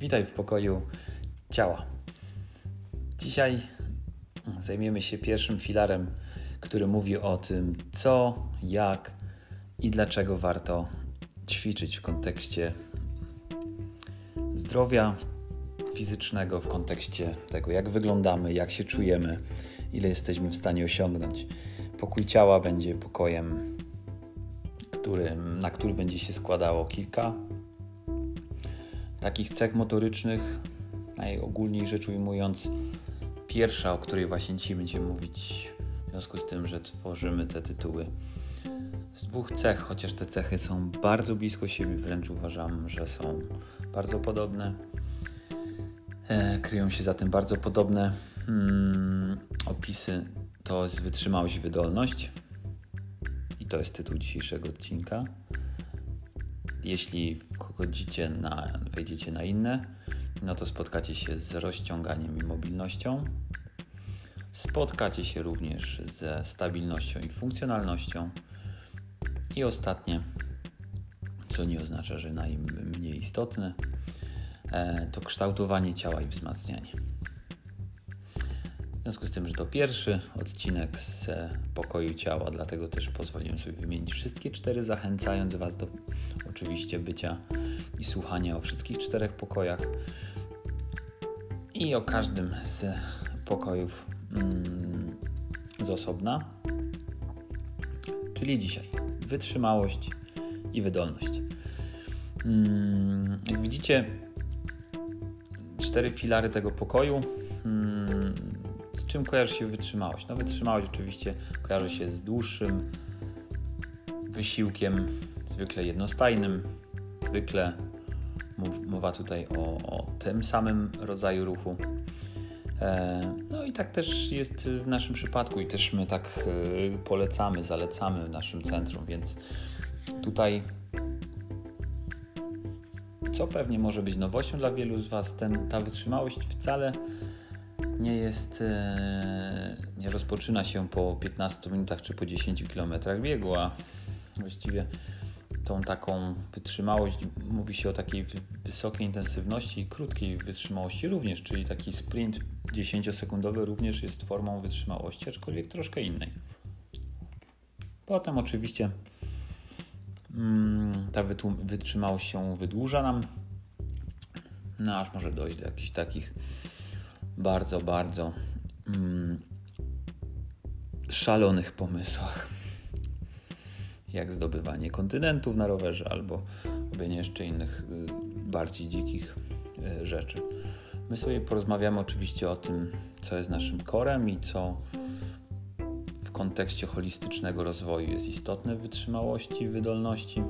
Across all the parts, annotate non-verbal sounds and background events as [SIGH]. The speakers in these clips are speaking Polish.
Witaj w pokoju ciała. Dzisiaj zajmiemy się pierwszym filarem, który mówi o tym, co, jak i dlaczego warto ćwiczyć w kontekście zdrowia fizycznego, w kontekście tego, jak wyglądamy, jak się czujemy, ile jesteśmy w stanie osiągnąć. Pokój ciała będzie pokojem, który, na który będzie się składało kilka takich cech motorycznych, najogólniej rzecz ujmując, pierwsza, o której właśnie dzisiaj będziemy mówić, w związku z tym, że tworzymy te tytuły z dwóch cech, chociaż te cechy są bardzo blisko siebie, wręcz uważam, że są bardzo podobne. E, kryją się za tym bardzo podobne hmm, opisy. To jest wytrzymałość i wydolność. I to jest tytuł dzisiejszego odcinka. Jeśli wchodzicie na, wejdziecie na inne, no to spotkacie się z rozciąganiem i mobilnością. Spotkacie się również ze stabilnością i funkcjonalnością. I ostatnie, co nie oznacza, że najmniej istotne, e, to kształtowanie ciała i wzmacnianie. W związku z tym, że to pierwszy odcinek z pokoju ciała, dlatego też pozwoliłem sobie wymienić wszystkie cztery, zachęcając Was do oczywiście bycia i słuchania o wszystkich czterech pokojach i o każdym z pokojów mm, z osobna. Czyli dzisiaj wytrzymałość i wydolność. Mm, jak widzicie, cztery filary tego pokoju. Mm, czym kojarzy się wytrzymałość? No, wytrzymałość oczywiście kojarzy się z dłuższym wysiłkiem, zwykle jednostajnym, zwykle mowa tutaj o, o tym samym rodzaju ruchu. E, no i tak też jest w naszym przypadku i też my tak e, polecamy, zalecamy w naszym centrum, więc tutaj co pewnie może być nowością dla wielu z Was, ten, ta wytrzymałość wcale nie jest, e, nie rozpoczyna się po 15 minutach czy po 10 km biegu, a właściwie tą taką wytrzymałość, mówi się o takiej wysokiej intensywności i krótkiej wytrzymałości również, czyli taki sprint 10-sekundowy również jest formą wytrzymałości, aczkolwiek troszkę innej. Potem oczywiście mm, ta wytrzymałość się wydłuża nam, no aż może dojść do jakichś takich bardzo, bardzo mm, szalonych pomysłach jak zdobywanie kontynentów na rowerze albo robienie jeszcze innych y, bardziej dzikich y, rzeczy. My sobie porozmawiamy oczywiście o tym, co jest naszym korem i co w kontekście holistycznego rozwoju jest istotne w wytrzymałości wydolności.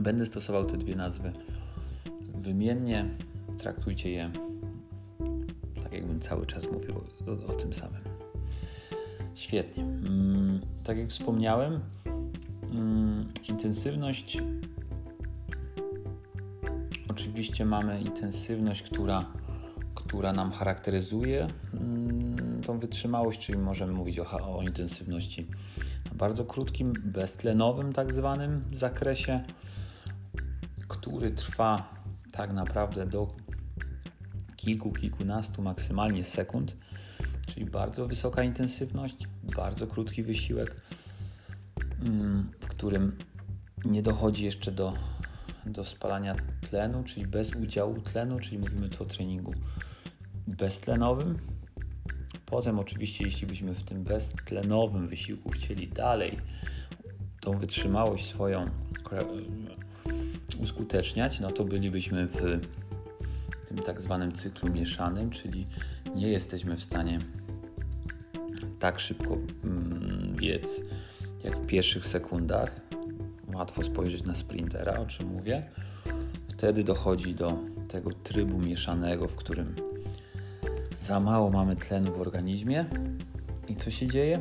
Będę stosował te dwie nazwy wymiennie. Traktujcie je cały czas mówił o, o tym samym. Świetnie. Mm, tak jak wspomniałem, mm, intensywność. Oczywiście mamy intensywność, która, która nam charakteryzuje mm, tą wytrzymałość, czyli możemy mówić o, o intensywności na bardzo krótkim, beztlenowym tak zwanym zakresie, który trwa tak naprawdę do kilku, kilkunastu maksymalnie sekund czyli bardzo wysoka intensywność, bardzo krótki wysiłek, mm, w którym nie dochodzi jeszcze do, do spalania tlenu, czyli bez udziału tlenu, czyli mówimy tu o treningu beztlenowym. Potem oczywiście, jeśli byśmy w tym beztlenowym wysiłku chcieli dalej tą wytrzymałość swoją uskuteczniać, no to bylibyśmy w tym tak zwanym cyklu mieszanym, czyli nie jesteśmy w stanie tak szybko mm, biec jak w pierwszych sekundach. Łatwo spojrzeć na sprintera, o czym mówię. Wtedy dochodzi do tego trybu mieszanego, w którym za mało mamy tlenu w organizmie. I co się dzieje?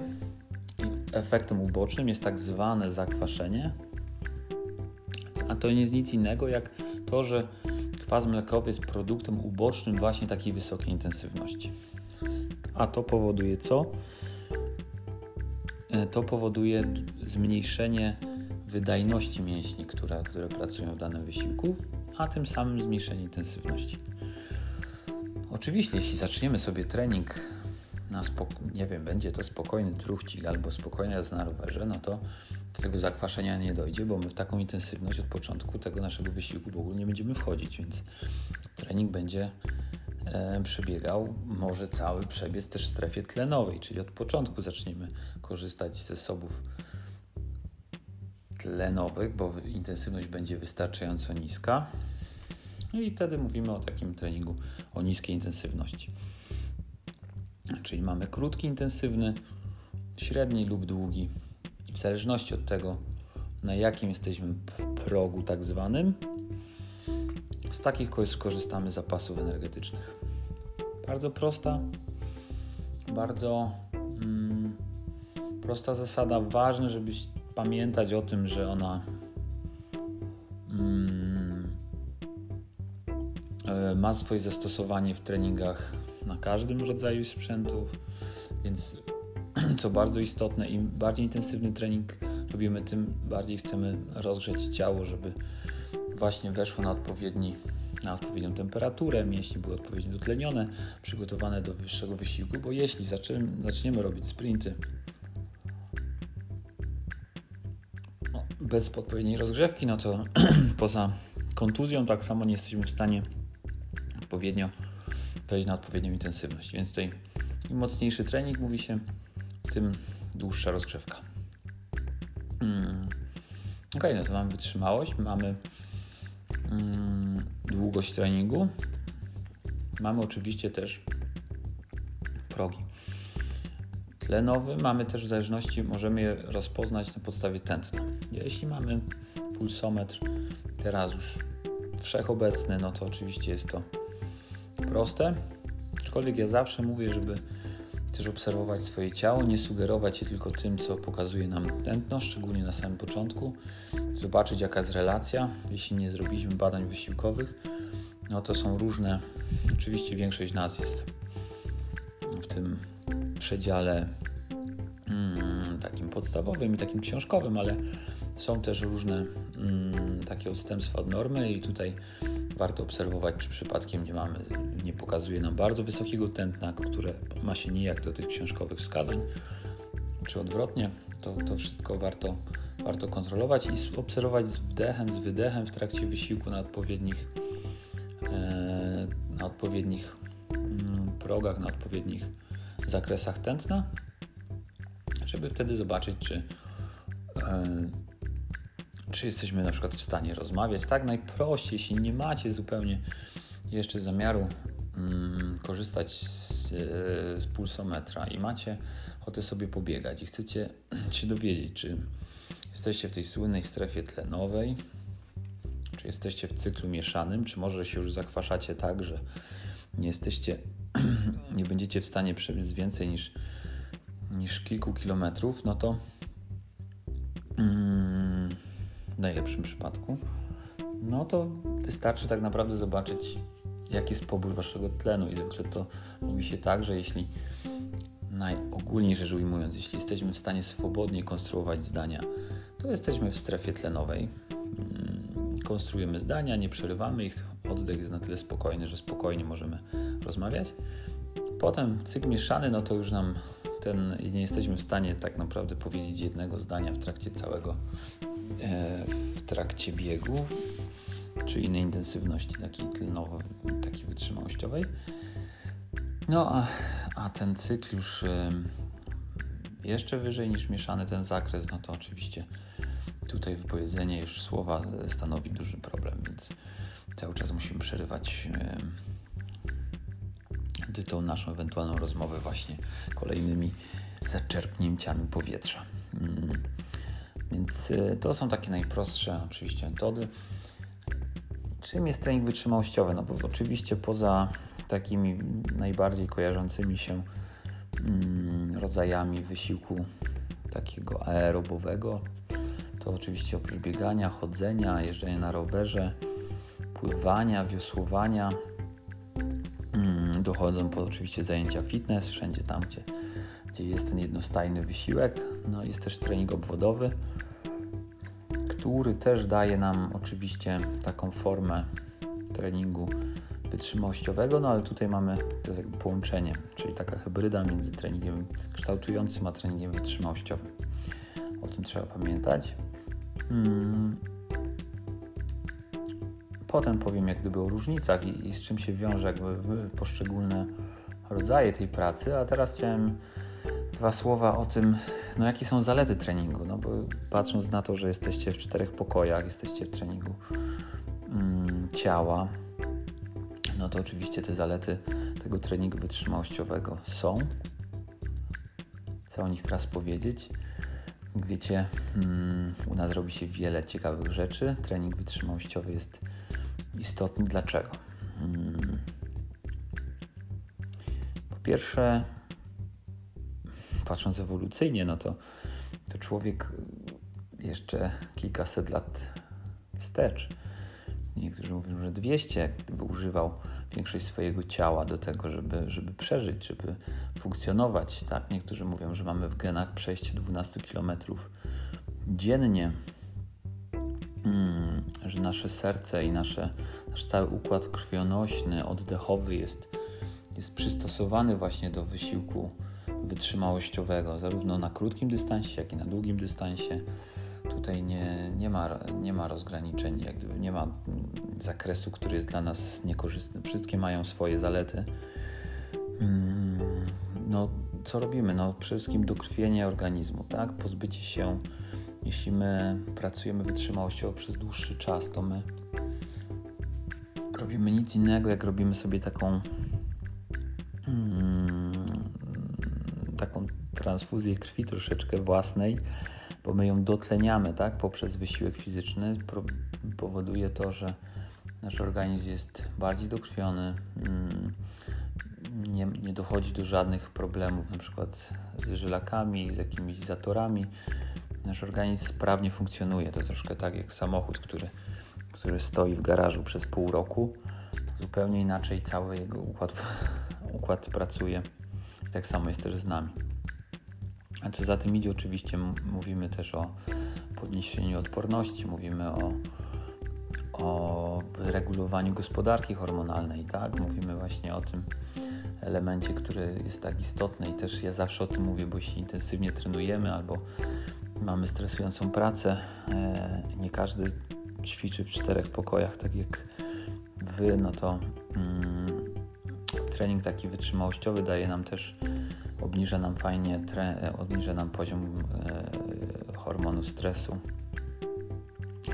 Efektem ubocznym jest tak zwane zakwaszenie. A to nie jest nic innego jak to, że kwas mlekowy jest produktem ubocznym właśnie takiej wysokiej intensywności. A to powoduje co? E, to powoduje zmniejszenie wydajności mięśni, które, które pracują w danym wysiłku, a tym samym zmniejszenie intensywności. Oczywiście, jeśli zaczniemy sobie trening na nie wiem, będzie to spokojny truchcik albo spokojna jazda na rowerze, no to do tego zakwaszenia nie dojdzie, bo my w taką intensywność od początku tego naszego wysiłku w ogóle nie będziemy wchodzić, więc trening będzie e, przebiegał, może cały przebiec też w strefie tlenowej, czyli od początku zaczniemy korzystać z zasobów tlenowych, bo intensywność będzie wystarczająco niska. No i wtedy mówimy o takim treningu o niskiej intensywności. Czyli mamy krótki, intensywny, średni lub długi. I w zależności od tego, na jakim jesteśmy progu tak zwanym, z takich korzystamy z zapasów energetycznych. Bardzo prosta, bardzo mm, prosta zasada. Ważne, żebyś pamiętać o tym, że ona mm, e, ma swoje zastosowanie w treningach na każdym rodzaju sprzętów, więc [CLEARS THROAT] co bardzo istotne, im bardziej intensywny trening robimy, tym bardziej chcemy rozgrzeć ciało, żeby właśnie weszło na odpowiedni na odpowiednią temperaturę, mięśnie były odpowiednio dotlenione, przygotowane do wyższego wysiłku, bo jeśli zaczniemy, robić sprinty bez odpowiedniej rozgrzewki, no to [CLEARS THROAT] poza kontuzją tak samo nie jesteśmy w stanie odpowiednio wejść na odpowiednią intensywność. Więc tutaj im mocniejszy trening, mówi się, tym dłuższa rozgrzewka. Hmm. Ok, no to mamy wytrzymałość, mamy hmm, długość treningu, mamy oczywiście też progi. Tlenowy mamy też w zależności, możemy je rozpoznać na podstawie tętna. Jeśli mamy pulsometr teraz już wszechobecny, no to oczywiście jest to proste. Aczkolwiek ja zawsze mówię, żeby też obserwować swoje ciało, nie sugerować się tylko tym, co pokazuje nam tętno, szczególnie na samym początku. Zobaczyć, jaka jest relacja. Jeśli nie zrobiliśmy badań wysiłkowych, no to są różne. Oczywiście większość nas jest w tym przedziale mm, takim podstawowym i takim książkowym, ale są też różne mm, takie odstępstwa od normy i tutaj warto obserwować, czy przypadkiem nie mamy, nie pokazuje nam bardzo wysokiego tętna, które ma się nijak do tych książkowych wskazań, czy odwrotnie. To, to wszystko warto, warto kontrolować i obserwować z wdechem, z wydechem w trakcie wysiłku na odpowiednich, e, na odpowiednich mm, progach, na odpowiednich zakresach tętna, żeby wtedy zobaczyć, czy e, czy jesteśmy na przykład w stanie rozmawiać. Tak, najprościej, jeśli nie macie zupełnie jeszcze zamiaru mm, korzystać z, z pulsometra i macie ochotę sobie pobiegać i chcecie [CLEARS THROAT] się dowiedzieć, czy jesteście w tej słynnej strefie tlenowej, czy jesteście w cyklu mieszanym, czy może się już zakwaszacie tak, że nie jesteście, [CLEARS THROAT] nie będziecie w stanie przebiec więcej niż, niż kilku kilometrów, no to mm, w najlepszym przypadku, no to wystarczy tak naprawdę zobaczyć, jaki jest pobór waszego tlenu. I zwykle to mówi się tak, że jeśli najogólniej rzecz ujmując, jeśli jesteśmy w stanie swobodnie konstruować zdania, to jesteśmy w strefie tlenowej. Mm, konstruujemy zdania, nie przerywamy ich, oddech jest na tyle spokojny, że spokojnie możemy rozmawiać. Potem cykl mieszany, no to już nam ten, nie jesteśmy w stanie tak naprawdę powiedzieć jednego zdania w trakcie całego E, w trakcie biegu, czy innej intensywności takiej tlenowej, takiej wytrzymałościowej. No a, a ten cykl już e, jeszcze wyżej niż mieszany ten zakres, no to oczywiście tutaj wypowiedzenie już słowa stanowi duży problem, więc cały czas musimy przerywać e, tą naszą ewentualną rozmowę właśnie kolejnymi zaczerpnięciami powietrza. Mm. Więc y, to są takie najprostsze oczywiście metody. Czym jest trening wytrzymałościowy? No bo oczywiście poza takimi najbardziej kojarzącymi się mm, rodzajami wysiłku takiego aerobowego, to oczywiście oprócz biegania, chodzenia, jeżdżenia na rowerze, pływania, wiosłowania, dochodzą po oczywiście zajęcia fitness, wszędzie tam, gdzie, gdzie jest ten jednostajny wysiłek. No jest też trening obwodowy, który też daje nam oczywiście taką formę treningu wytrzymałościowego, no ale tutaj mamy to jest jakby połączenie, czyli taka hybryda między treningiem kształtującym a treningiem wytrzymałościowym. O tym trzeba pamiętać. Hmm. Potem powiem jak gdyby o różnicach i, i z czym się wiąże jakby poszczególne rodzaje tej pracy, a teraz chciałem dwa słowa o tym, no jakie są zalety treningu, no bo patrząc na to, że jesteście w czterech pokojach, jesteście w treningu mm, ciała, no to oczywiście te zalety tego treningu wytrzymałościowego są. Chcę o nich teraz powiedzieć. Jak wiecie, mm, u nas robi się wiele ciekawych rzeczy. Trening wytrzymałościowy jest istotny. Dlaczego? Mm. Po pierwsze, patrząc ewolucyjnie, no to, to człowiek jeszcze kilkaset lat wstecz, niektórzy mówią, że 200, gdyby używał większość swojego ciała do tego, żeby, żeby przeżyć, żeby funkcjonować. Tak? Niektórzy mówią, że mamy w genach przejście 12 km dziennie, hmm, że nasze serce i nasze, nasz cały układ krwionośny, oddechowy jest, jest przystosowany właśnie do wysiłku wytrzymałościowego, zarówno na krótkim dystansie, jak i na długim dystansie. Tutaj nie, nie, ma, nie ma rozgraniczeń, jak gdyby nie ma zakresu, który jest dla nas niekorzystny. Wszystkie mają swoje zalety. Mm, no, co robimy? No, przede wszystkim dokrwienie organizmu, tak? Pozbycie się, jeśli my pracujemy wytrzymałościowo przez dłuższy czas, to my robimy nic innego, jak robimy sobie taką mm, taką transfuzję krwi troszeczkę własnej, bo my ją dotleniamy, tak, poprzez wysiłek fizyczny. powoduje to, że nasz organizm jest bardziej dokrwiony, mm, nie, nie dochodzi do żadnych problemów, na przykład z żylakami, z jakimiś zatorami. Nasz organizm sprawnie funkcjonuje. To troszkę tak jak samochód, który, który stoi w garażu przez pół roku. Zupełnie inaczej cały jego układ, układ pracuje. I tak samo jest też z nami. A co za tym idzie, oczywiście mówimy też o podniesieniu odporności, mówimy o, o regulowaniu gospodarki hormonalnej, tak? Mówimy właśnie o tym elemencie, który jest tak istotny i też ja zawsze o tym mówię, bo jeśli intensywnie trenujemy albo mamy stresującą pracę, e, nie każdy ćwiczy w czterech pokojach, tak jak wy, no to mm, trening taki wytrzymałościowy daje nam też, obniża nam fajnie, tre, obniża nam poziom e, hormonu stresu,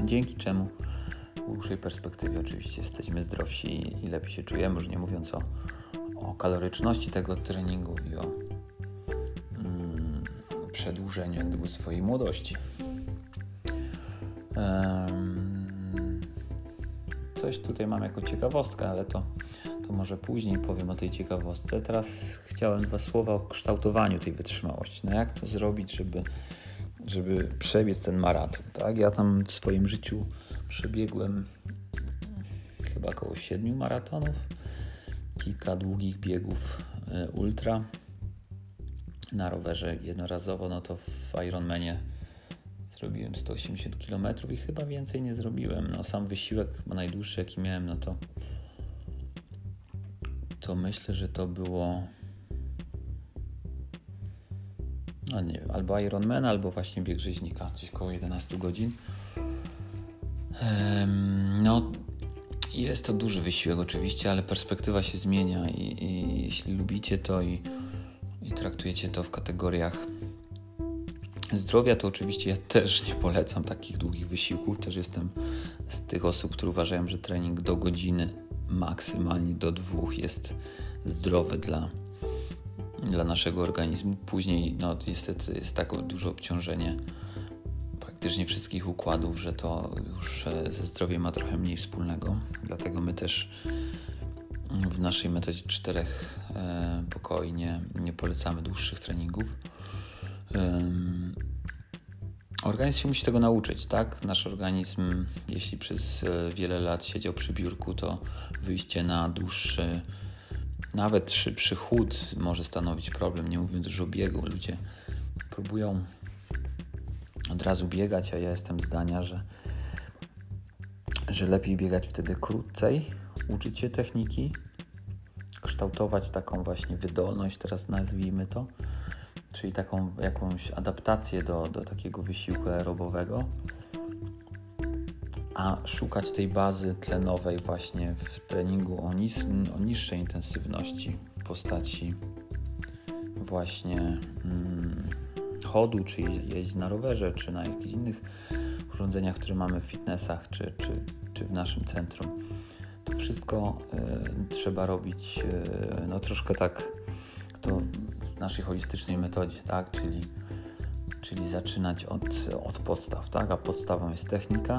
dzięki czemu dłuższej perspektywie oczywiście jesteśmy zdrowsi i lepiej się czujemy, już nie mówiąc o, o kaloryczności tego treningu i o mm, przedłużeniu jak swojej młodości. Um, coś tutaj mam jako ciekawostkę, ale to to może później powiem o tej ciekawostce. Teraz chciałem dwa słowa o kształtowaniu tej wytrzymałości. No jak to zrobić, żeby, żeby przebiec ten maraton, tak? Ja tam w swoim życiu przebiegłem chyba około siedmiu maratonów, kilka długich biegów e, ultra na rowerze jednorazowo, no to w Ironmanie zrobiłem 180 km i chyba więcej nie zrobiłem. No sam wysiłek najdłuższy jaki miałem, no to to myślę, że to było no nie wiem, albo Ironman, albo właśnie bieg rzeźnika, gdzieś około 11 godzin. No, jest to duży wysiłek oczywiście, ale perspektywa się zmienia i, i jeśli lubicie to i, i traktujecie to w kategoriach zdrowia, to oczywiście ja też nie polecam takich długich wysiłków. Też jestem z tych osób, które uważają, że trening do godziny maksymalnie do dwóch jest zdrowy dla, dla naszego organizmu. Później no, niestety jest tak duże obciążenie praktycznie wszystkich układów, że to już e, ze zdrowiem ma trochę mniej wspólnego. Dlatego my też w naszej metodzie czterech e, pokoi nie, nie polecamy dłuższych treningów. Organizm się musi tego nauczyć, tak? Nasz organizm, jeśli przez e, wiele lat siedział przy biurku, to wyjście na dłuższy, nawet szybszy chód może stanowić problem. Nie mówiąc już o biegu. Ludzie próbują od razu biegać, a ja jestem zdania, że, że lepiej biegać wtedy krócej, uczyć się techniki, kształtować taką właśnie wydolność, teraz nazwijmy to, czyli taką jakąś adaptację do, do takiego wysiłku aerobowego, a szukać tej bazy tlenowej właśnie w treningu o, nis o niższej intensywności w postaci właśnie mm, chodu, czy jeździć na rowerze, czy na jakichś innych urządzeniach, które mamy w fitnessach, czy, czy, czy w naszym centrum. To wszystko y, trzeba robić y, no troszkę tak to w naszej holistycznej metodzie, tak? Czyli, czyli zaczynać od, od podstaw, tak? A podstawą jest technika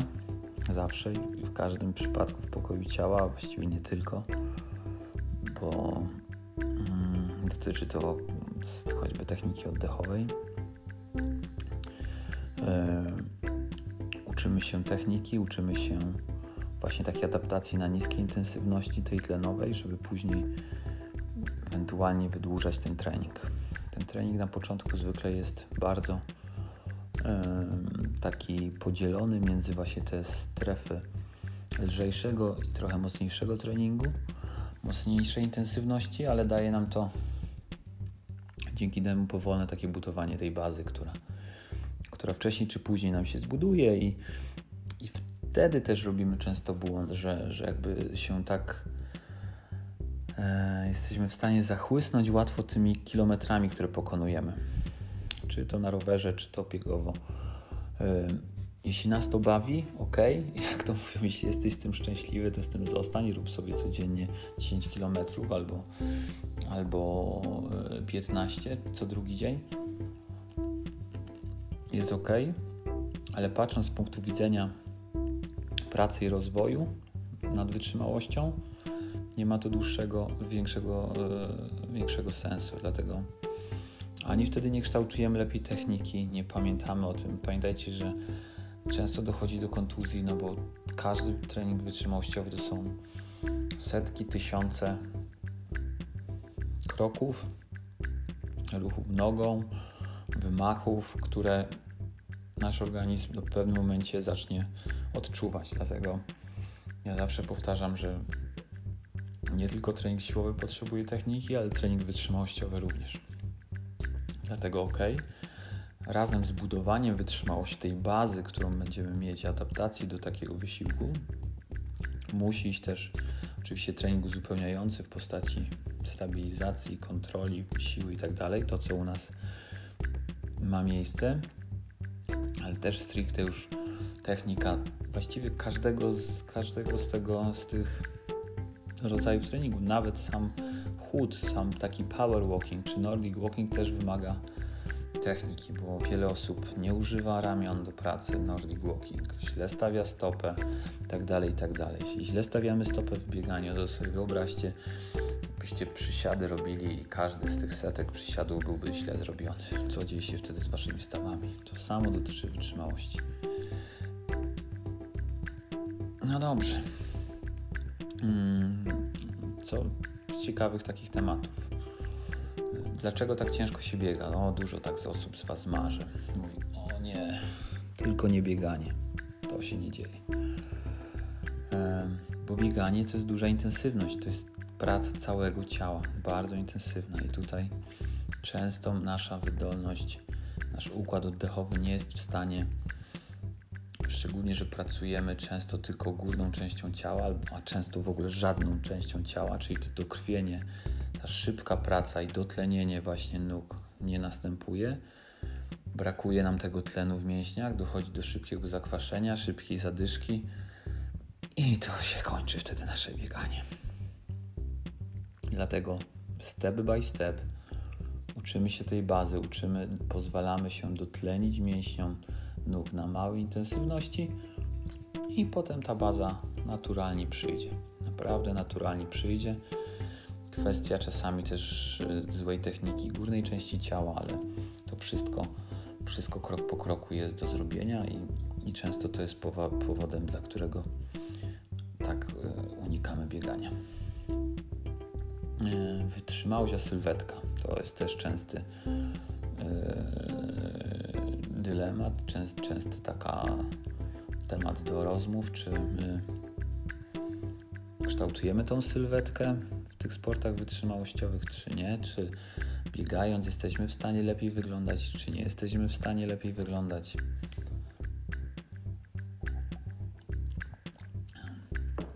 zawsze i w każdym przypadku w pokoju ciała, właściwie nie tylko, bo mm, dotyczy to choćby techniki oddechowej. E, uczymy się techniki, uczymy się właśnie takiej adaptacji na niskie intensywności tej tlenowej, żeby później ewentualnie wydłużać ten trening. Ten trening na początku zwykle jest bardzo taki podzielony między właśnie te strefy lżejszego i trochę mocniejszego treningu, mocniejszej intensywności, ale daje nam to dzięki temu powolne takie budowanie tej bazy, która, która wcześniej czy później nam się zbuduje i, i wtedy też robimy często błąd, że, że jakby się tak e, jesteśmy w stanie zachłysnąć łatwo tymi kilometrami, które pokonujemy czy to na rowerze, czy to biegowo. Jeśli nas to bawi, ok, [LAUGHS] jak to mówią, jeśli jesteś z tym szczęśliwy, to z tym zostań, rób sobie codziennie 10 km albo, albo 15 e, co drugi dzień. Jest ok, ale patrząc z punktu widzenia pracy i rozwoju nad wytrzymałością, nie ma to dłuższego, większego, e, większego sensu. Dlatego ani wtedy nie kształtujemy lepiej techniki, nie pamiętamy o tym. Pamiętajcie, że często dochodzi do kontuzji, no bo każdy trening wytrzymałościowy to są setki, tysiące kroków, ruchów nogą, wymachów, które nasz organizm w pewnym momencie zacznie odczuwać. Dlatego ja zawsze powtarzam, że nie tylko trening siłowy potrzebuje techniki, ale trening wytrzymałościowy również. Dlatego ok, razem z budowaniem wytrzymałości tej bazy, którą będziemy mieć, adaptacji do takiego wysiłku, musi iść też oczywiście trening uzupełniający w postaci stabilizacji, kontroli, siły i tak to co u nas ma miejsce, ale też stricte już technika właściwie każdego z, każdego z tego, z tych rodzajów treningu, nawet sam chód, sam taki power walking czy nordic walking też wymaga techniki, bo wiele osób nie używa ramion do pracy nordic walking, źle stawia stopę tak dalej, tak. Jeśli źle stawiamy stopę w bieganiu, to sobie wyobraźcie, byście przysiady robili i każdy z tych setek przysiadów byłby źle zrobiony. Co dzieje się wtedy z waszymi stawami? To samo dotyczy wytrzymałości. No dobrze. Hmm, co z ciekawych takich tematów. Dlaczego tak ciężko się biega? No, dużo tak z osób z Was marzy. Mówi, o nie, tylko nie bieganie. To się nie dzieje. Bo bieganie to jest duża intensywność, to jest praca całego ciała, bardzo intensywna i tutaj często nasza wydolność, nasz układ oddechowy nie jest w stanie szczególnie, że pracujemy często tylko górną częścią ciała, a często w ogóle żadną częścią ciała, czyli to dokrwienie, ta szybka praca i dotlenienie właśnie nóg nie następuje. Brakuje nam tego tlenu w mięśniach, dochodzi do szybkiego zakwaszenia, szybkiej zadyszki i to się kończy wtedy nasze bieganie. Dlatego step by step uczymy się tej bazy, uczymy, pozwalamy się dotlenić mięśniom, nóg na małej intensywności i potem ta baza naturalnie przyjdzie. Naprawdę naturalnie przyjdzie. Kwestia czasami też y, złej techniki górnej części ciała, ale to wszystko, wszystko krok po kroku jest do zrobienia i, i często to jest powodem, dla którego tak y, unikamy biegania. Y, wytrzymałość a sylwetka to jest też częsty dylemat, często, często taka temat do rozmów, czy my kształtujemy tą sylwetkę tych sportach wytrzymałościowych, czy nie? Czy biegając jesteśmy w stanie lepiej wyglądać, czy nie jesteśmy w stanie lepiej wyglądać?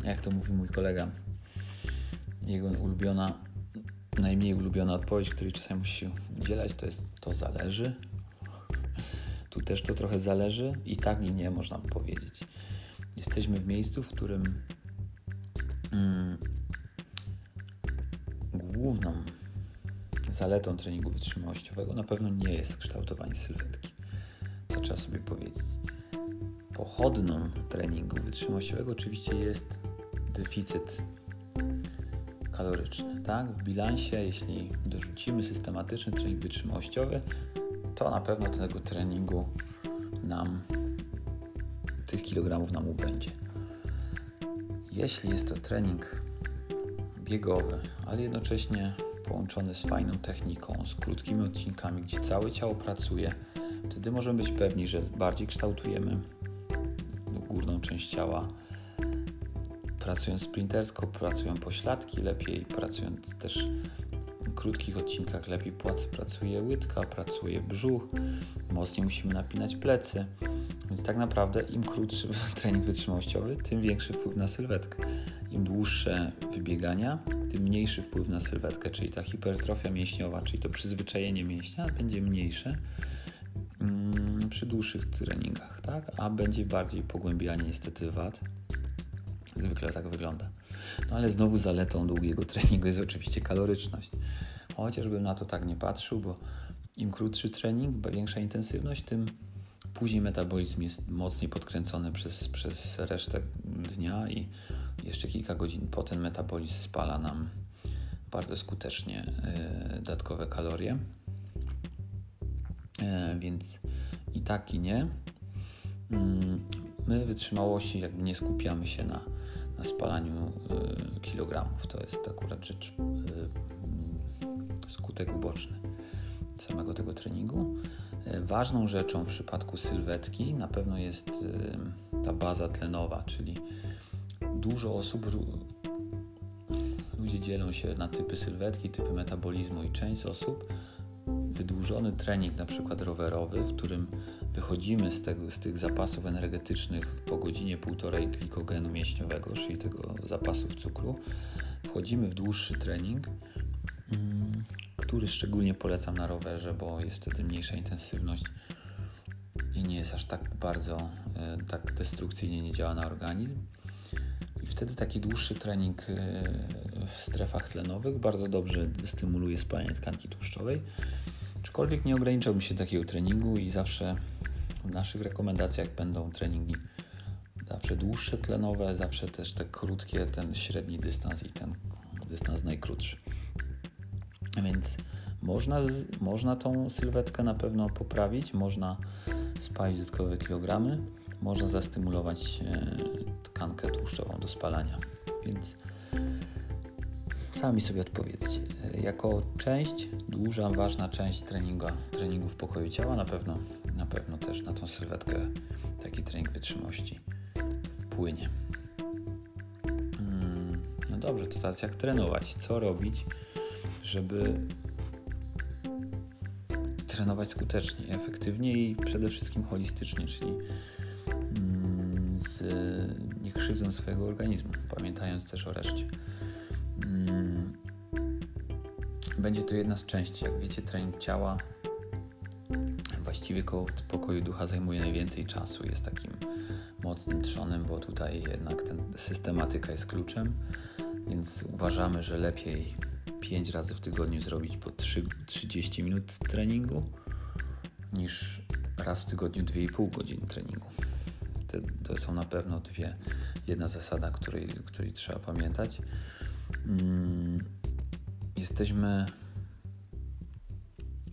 Jak to mówi mój kolega, jego ulubiona, najmniej ulubiona odpowiedź, której czasami musi udzielać, to jest to zależy. Tu też to trochę zależy i tak i nie można powiedzieć. Jesteśmy w miejscu, w którym mm, główną zaletą treningu wytrzymałościowego na pewno nie jest kształtowanie sylwetki. To trzeba sobie powiedzieć. Pochodną treningu wytrzymałościowego oczywiście jest deficyt kaloryczny. Tak? W bilansie, jeśli dorzucimy systematyczny trening wytrzymałościowy, to na pewno tego treningu nam tych kilogramów nam ubędzie. Jeśli jest to trening biegowy, ale jednocześnie połączony z fajną techniką, z krótkimi odcinkami, gdzie całe ciało pracuje, wtedy możemy być pewni, że bardziej kształtujemy górną część ciała. Pracując sprintersko, pracują pośladki lepiej, pracując też w krótkich odcinkach lepiej pracuje łydka, pracuje brzuch, mocniej musimy napinać plecy. Więc tak naprawdę im krótszy [LAUGHS] trening wytrzymałościowy, tym większy wpływ na sylwetkę. Im dłuższe wybiegania, tym mniejszy wpływ na sylwetkę, czyli ta hipertrofia mięśniowa, czyli to przyzwyczajenie mięśnia będzie mniejsze mm, przy dłuższych treningach, tak? a będzie bardziej pogłębianie niestety wad. Zwykle tak wygląda. No ale znowu zaletą długiego [LAUGHS] treningu jest oczywiście kaloryczność. Chociażbym na to tak nie patrzył, bo im krótszy trening, większa intensywność, tym Później metabolizm jest mocniej podkręcony przez, przez resztę dnia i jeszcze kilka godzin po ten metabolizm spala nam bardzo skutecznie y, dodatkowe kalorie. Y, więc i tak i nie. Mm, my wytrzymałości jakby nie skupiamy się na, na spalaniu y, kilogramów. To jest akurat rzecz skutek uboczny samego tego treningu. E, ważną rzeczą w przypadku sylwetki na pewno jest e, ta baza tlenowa, czyli dużo osób, ludzie dzielą się na typy sylwetki, typy metabolizmu i część osób wydłużony trening, na przykład rowerowy, w którym wychodzimy z, tego, z tych zapasów energetycznych po godzinie półtorej glikogenu mięśniowego, czyli tego zapasów cukru, wchodzimy w dłuższy trening. Który szczególnie polecam na rowerze, bo jest wtedy mniejsza intensywność i nie jest aż tak bardzo, e, tak destrukcyjnie nie działa na organizm. I wtedy taki dłuższy trening e, w strefach tlenowych bardzo dobrze stymuluje spalanie tkanki tłuszczowej. Aczkolwiek nie ograniczałbym się takiego treningu i zawsze w naszych rekomendacjach będą treningi zawsze dłuższe tlenowe, zawsze też te krótkie, ten średni dystans i ten dystans najkrótszy. Więc można, można tą sylwetkę na pewno poprawić, można spalić dodatkowe kilogramy, można zastymulować e, tkankę tłuszczową do spalania. Więc sami sobie odpowiedzcie. Jako część, duża, ważna część treninga, treningu w pokoju ciała na pewno, na pewno też na tą sylwetkę taki trening wytrzymałości wpłynie. Hmm, no dobrze, to teraz jak trenować? Co robić? Żeby trenować skutecznie, efektywnie i przede wszystkim holistycznie, czyli mm, z, nie krzywdząc swojego organizmu, pamiętając też o reszcie. Mm, będzie to jedna z części. Jak wiecie, trening ciała właściwie koło pokoju ducha zajmuje najwięcej czasu. Jest takim mocnym trzonem, bo tutaj jednak ten systematyka jest kluczem, więc uważamy, że lepiej 5 razy w tygodniu zrobić po 3, 30 minut treningu niż raz w tygodniu 2,5 godziny treningu. Te, to są na pewno dwie, jedna zasada, której, której trzeba pamiętać. Mm, jesteśmy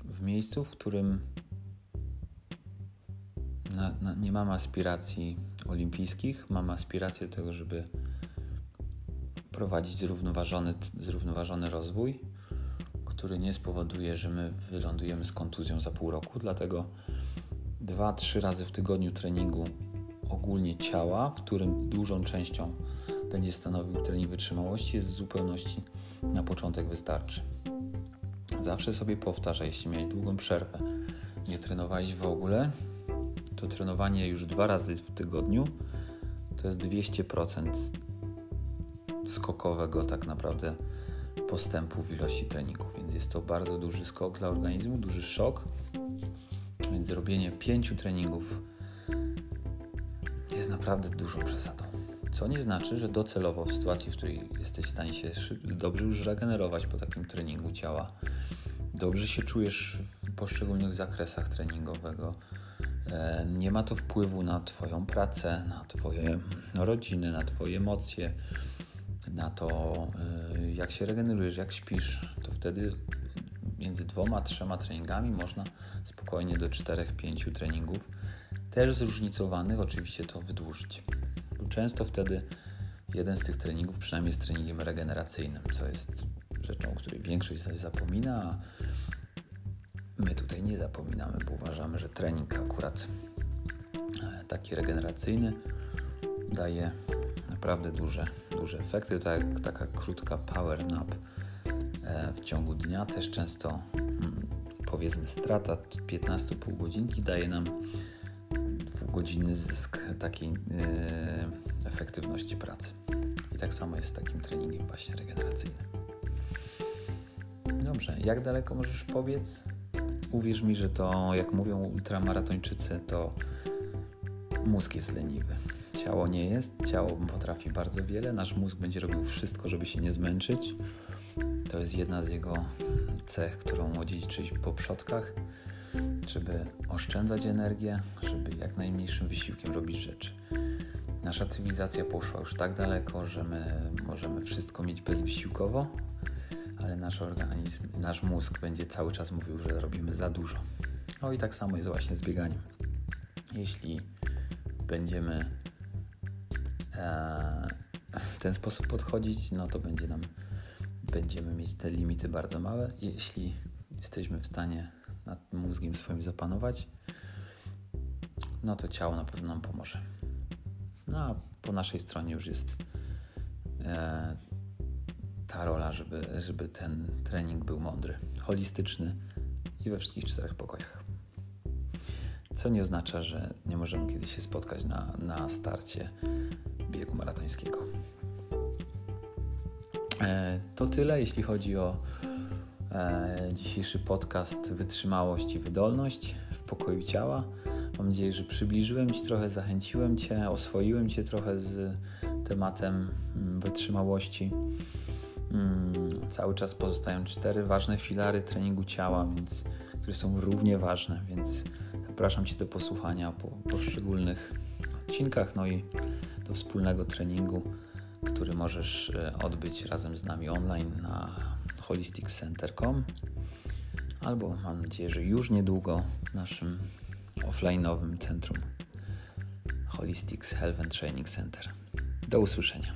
w miejscu, w którym na, na, nie mamy aspiracji olimpijskich, mamy aspirację do tego, żeby prowadzić zrównoważony, zrównoważony rozwój, który nie spowoduje, że my wylądujemy z kontuzją za pół roku. Dlatego dwa, trzy razy w tygodniu treningu ogólnie ciała, w którym dużą częścią będzie stanowił trening wytrzymałości, jest w zupełności na początek wystarczy. Zawsze sobie powtarzaj, jeśli miałeś długą przerwę, nie trenowałeś w ogóle, to trenowanie już dwa razy w tygodniu to jest 200% skokowego tak naprawdę postępu w ilości treningów, więc jest to bardzo duży skok dla organizmu, duży szok. Więc zrobienie pięciu treningów jest naprawdę dużą przesadą. Co nie znaczy, że docelowo w sytuacji, w której jesteś w stanie się dobrze już regenerować po takim treningu ciała, dobrze się czujesz w poszczególnych zakresach treningowego, e, nie ma to wpływu na Twoją pracę, na Twoje rodziny, na Twoje emocje, na to, e, jak się regenerujesz, jak śpisz, to wtedy między dwoma, trzema treningami można spokojnie do czterech, pięciu treningów, też zróżnicowanych, oczywiście to wydłużyć. Często wtedy jeden z tych treningów przynajmniej jest treningiem regeneracyjnym, co jest rzeczą, o której większość z nas zapomina, my tutaj nie zapominamy, bo uważamy, że trening akurat e, taki regeneracyjny daje naprawdę duże, duże efekty. Tak, taka krótka power nap e, w ciągu dnia też często mm, powiedzmy strata 15,5 godzinki daje nam dwugodzinny zysk takiej yy, efektywności pracy. I tak samo jest z takim treningiem właśnie regeneracyjnym. Dobrze, jak daleko możesz powiedz? Uwierz mi, że to, jak mówią ultramaratończycy, to mózg jest leniwy. Ciało nie jest, ciało potrafi bardzo wiele, nasz mózg będzie robił wszystko, żeby się nie zmęczyć. To jest jedna z jego cech, którą odziedziczyliśmy po przodkach żeby oszczędzać energię, żeby jak najmniejszym wysiłkiem robić rzeczy. Nasza cywilizacja poszła już tak daleko, że my możemy wszystko mieć bezwysiłkowo, ale nasz organizm, nasz mózg będzie cały czas mówił, że robimy za dużo. No i tak samo jest właśnie z bieganiem. Jeśli będziemy w ten sposób podchodzić, no to będzie nam, będziemy mieć te limity bardzo małe. Jeśli jesteśmy w stanie nad mózgiem swoim zapanować, no to ciało na pewno nam pomoże. No a po naszej stronie już jest e, ta rola, żeby, żeby ten trening był mądry, holistyczny i we wszystkich czterech pokojach. Co nie oznacza, że nie możemy kiedyś się spotkać na, na starcie biegu maratońskiego. E, to tyle, jeśli chodzi o E, dzisiejszy podcast Wytrzymałość i Wydolność w pokoju ciała. Mam nadzieję, że przybliżyłem Ci trochę, zachęciłem Cię, oswoiłem Cię trochę z tematem mm, wytrzymałości. Mm, cały czas pozostają cztery ważne filary treningu ciała, więc, które są równie ważne, więc zapraszam Cię do posłuchania po poszczególnych odcinkach, no i do wspólnego treningu, który możesz e, odbyć razem z nami online na holisticcenter.com albo mam nadzieję, że już niedługo w naszym offline'owym centrum Holistics Health and Training Center. Do usłyszenia.